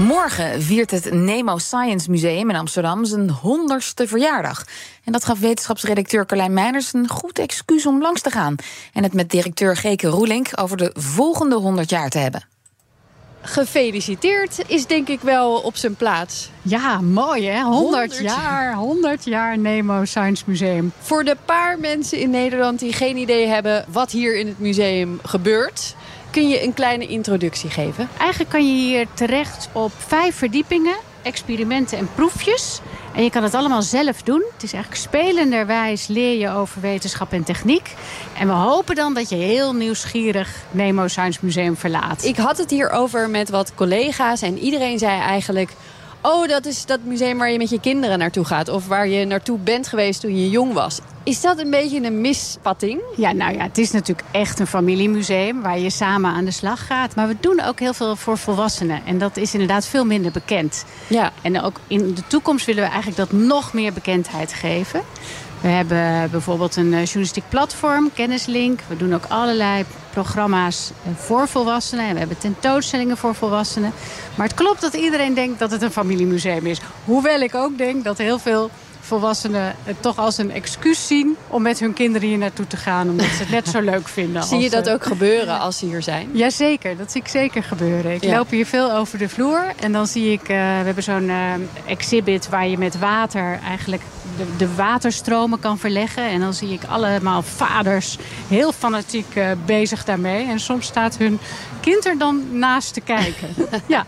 Morgen viert het Nemo Science Museum in Amsterdam zijn honderdste verjaardag. En dat gaf wetenschapsredacteur Carlijn Meijners een goed excuus om langs te gaan. En het met directeur Geke Roelink over de volgende 100 jaar te hebben. Gefeliciteerd is denk ik wel op zijn plaats. Ja, mooi hè? 100, 100 jaar, 100 jaar Nemo Science Museum. Voor de paar mensen in Nederland die geen idee hebben wat hier in het museum gebeurt, kun je een kleine introductie geven? Eigenlijk kan je hier terecht op vijf verdiepingen, experimenten en proefjes. En je kan het allemaal zelf doen. Het is eigenlijk spelenderwijs leer je over wetenschap en techniek. En we hopen dan dat je heel nieuwsgierig Nemo Science Museum verlaat. Ik had het hierover met wat collega's en iedereen zei eigenlijk... Oh, dat is dat museum waar je met je kinderen naartoe gaat. Of waar je naartoe bent geweest toen je jong was. Is dat een beetje een mispatting? Ja, nou ja, het is natuurlijk echt een familiemuseum waar je samen aan de slag gaat. Maar we doen ook heel veel voor volwassenen. En dat is inderdaad veel minder bekend. Ja. En ook in de toekomst willen we eigenlijk dat nog meer bekendheid geven. We hebben bijvoorbeeld een eh, journalistiek platform, Kennislink. We doen ook allerlei programma's eh, voor volwassenen. En we hebben tentoonstellingen voor volwassenen. Maar het klopt dat iedereen denkt dat het een familiemuseum is. Hoewel ik ook denk dat heel veel volwassenen het toch als een excuus zien... om met hun kinderen hier naartoe te gaan. Omdat ze het net zo leuk vinden. Zie je dat eh, ook gebeuren als ze hier zijn? Jazeker, dat zie ik zeker gebeuren. Ik Ja. loop hier veel over de vloer en dan zie ik... eh, we hebben zo'n exhibit waar je met water eigenlijk de, de waterstromen kan verleggen. En dan zie ik allemaal vaders heel fanatiek eh, bezig daarmee. En soms staat hun kind er dan naast te kijken. ja.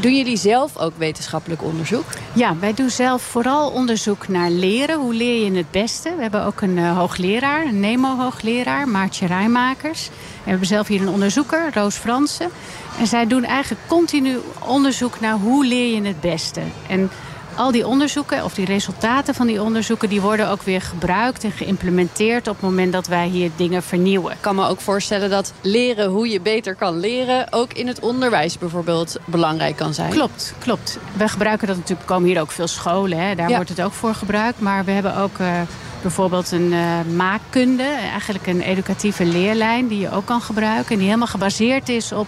Doen jullie zelf ook wetenschappelijk onderzoek? ja, wij doen zelf vooral onderzoek naar leren. Hoe leer je het beste? We hebben ook een eh, hoogleraar, een NEMO-hoogleraar, Maartje Rijmakers. We hebben zelf hier een onderzoeker, Roos Fransen. En zij doen eigenlijk continu onderzoek naar hoe leer je het beste. En al die onderzoeken, of die resultaten van die onderzoeken... die worden ook weer gebruikt en geïmplementeerd... op het moment dat wij hier dingen vernieuwen. Ik kan me ook voorstellen dat leren hoe je beter kan leren... ook in het onderwijs bijvoorbeeld belangrijk kan zijn. Klopt, klopt. We gebruiken dat natuurlijk, komen hier ook veel scholen, hè, daar Ja. wordt het ook voor gebruikt. Maar we hebben ook eh, bijvoorbeeld een eh, maakkunde, eigenlijk een educatieve leerlijn die je ook kan gebruiken. En die helemaal gebaseerd is op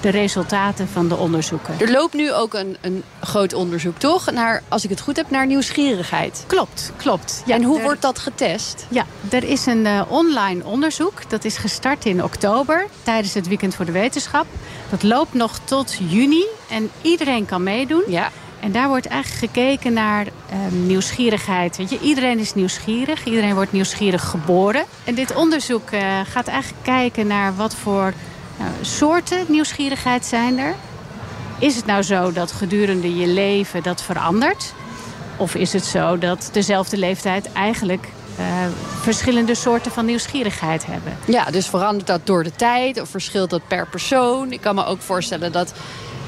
de resultaten van de onderzoeken. Er loopt nu ook een, een groot onderzoek, toch? Naar, als ik het goed heb, naar nieuwsgierigheid. Klopt, klopt. en hoe er- wordt dat getest? Ja, er is een eh, online onderzoek. Dat is gestart in oktober tijdens het Weekend voor de Wetenschap. Dat loopt nog tot juni en iedereen kan meedoen. Ja. En daar wordt eigenlijk gekeken naar ehm, nieuwsgierigheid. Weet je, iedereen is nieuwsgierig. Iedereen wordt nieuwsgierig geboren. En dit onderzoek eh, gaat eigenlijk kijken naar wat voor nou, soorten nieuwsgierigheid zijn er. Is het nou zo dat gedurende je leven dat verandert? Of is het zo dat dezelfde leeftijd eigenlijk eh, verschillende soorten van nieuwsgierigheid hebben? Ja, dus verandert dat door de tijd of verschilt dat per persoon? Ik kan me ook voorstellen dat,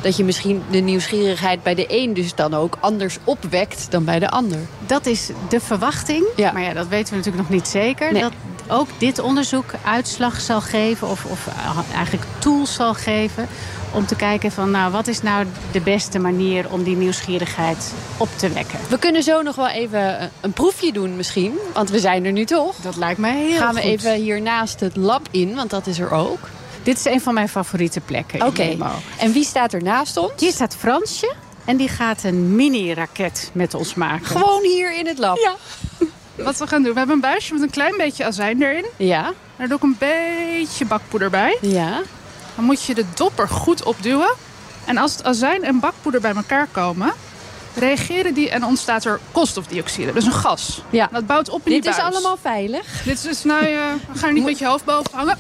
dat je misschien de nieuwsgierigheid bij de een dus dan ook anders opwekt dan bij de ander. Dat is de verwachting. Ja. Maar ja, dat weten we natuurlijk nog niet zeker. Nee. Dat ook dit onderzoek uitslag zal geven, of, of eigenlijk tools zal geven. Om te kijken van, nou, wat is nou de beste manier om die nieuwsgierigheid op te wekken? We kunnen zo nog wel even een- proefje doen misschien, want we zijn er nu toch. Dat lijkt mij heel Gaan we even hier naast het lab in, want dat is er ook. Dit is een van mijn favoriete plekken Oké, in Nemo. en wie staat er naast ons? Hier staat Fransje en die gaat een mini-raket met ons maken. Gewoon hier in het lab. Ja. Wat we gaan doen, we hebben een buisje met een klein beetje azijn erin. Ja, Daar doe ik een beetje bakpoeder bij. ja. Dan moet je de dopper goed opduwen. En als het azijn en bakpoeder bij elkaar komen, reageren die en ontstaat er koolstofdioxide. Dus een gas. Ja. Dat bouwt op in Dit die is buis. allemaal veilig. Dit is dus, nou, je ga er niet met je hoofd boven hangen.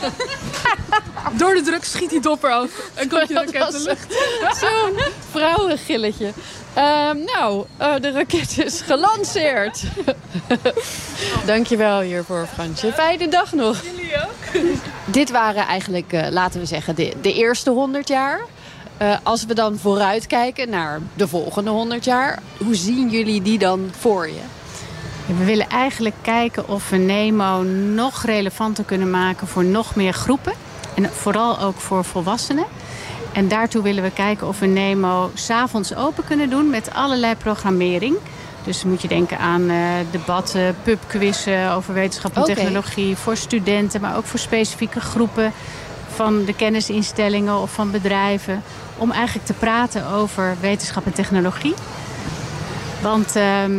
Door de druk schiet die dopper af. En komt je Dat raket de lucht. Zo'n vrouwengilletje. Ehm, nou, eh, de raket is gelanceerd. Dankjewel hiervoor, Fransje. Fijne dag nog. Jullie ook. Dit waren eigenlijk, eh, laten we zeggen, de, de eerste 100 jaar. Eh, als we dan vooruitkijken naar de volgende 100 jaar, hoe zien jullie die dan voor je? We willen eigenlijk kijken of we Nemo nog relevanter kunnen maken voor nog meer groepen. En vooral ook voor volwassenen. En daartoe willen we kijken of we Nemo s'avonds open kunnen doen met allerlei programmering. Dus moet je denken aan uh, debatten, pubquizzen over wetenschap en technologie. Voor studenten, maar ook voor specifieke groepen van de kennisinstellingen of van bedrijven. Om eigenlijk te praten over wetenschap en technologie. Want ehm,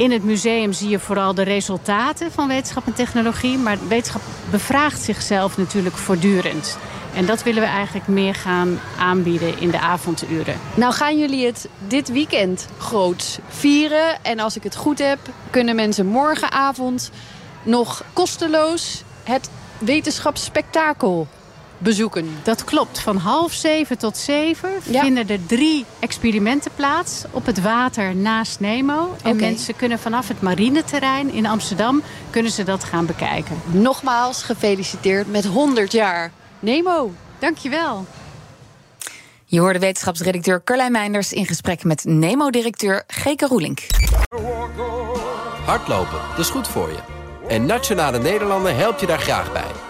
in het museum zie je vooral de resultaten van wetenschap en technologie. Maar wetenschap bevraagt zichzelf natuurlijk voortdurend. En dat willen we eigenlijk meer gaan aanbieden in de avonduren. Nou gaan jullie het dit weekend groot vieren. En als ik het goed heb, kunnen mensen morgenavond nog kosteloos het wetenschapsspektakel bezoeken. Dat klopt. Van half zeven tot zeven Ja. vinden er drie experimenten plaats op het water naast Nemo. En mensen kunnen vanaf het marineterrein in Amsterdam kunnen ze dat gaan bekijken. Nogmaals gefeliciteerd met 100 jaar Nemo. Dankjewel. Je hoorde wetenschapsredacteur Carlijn Meinders in gesprek met Nemo-directeur Geke Roelink. Hardlopen, dat is goed voor je. En Nationale Nederlanden helpt je daar graag bij.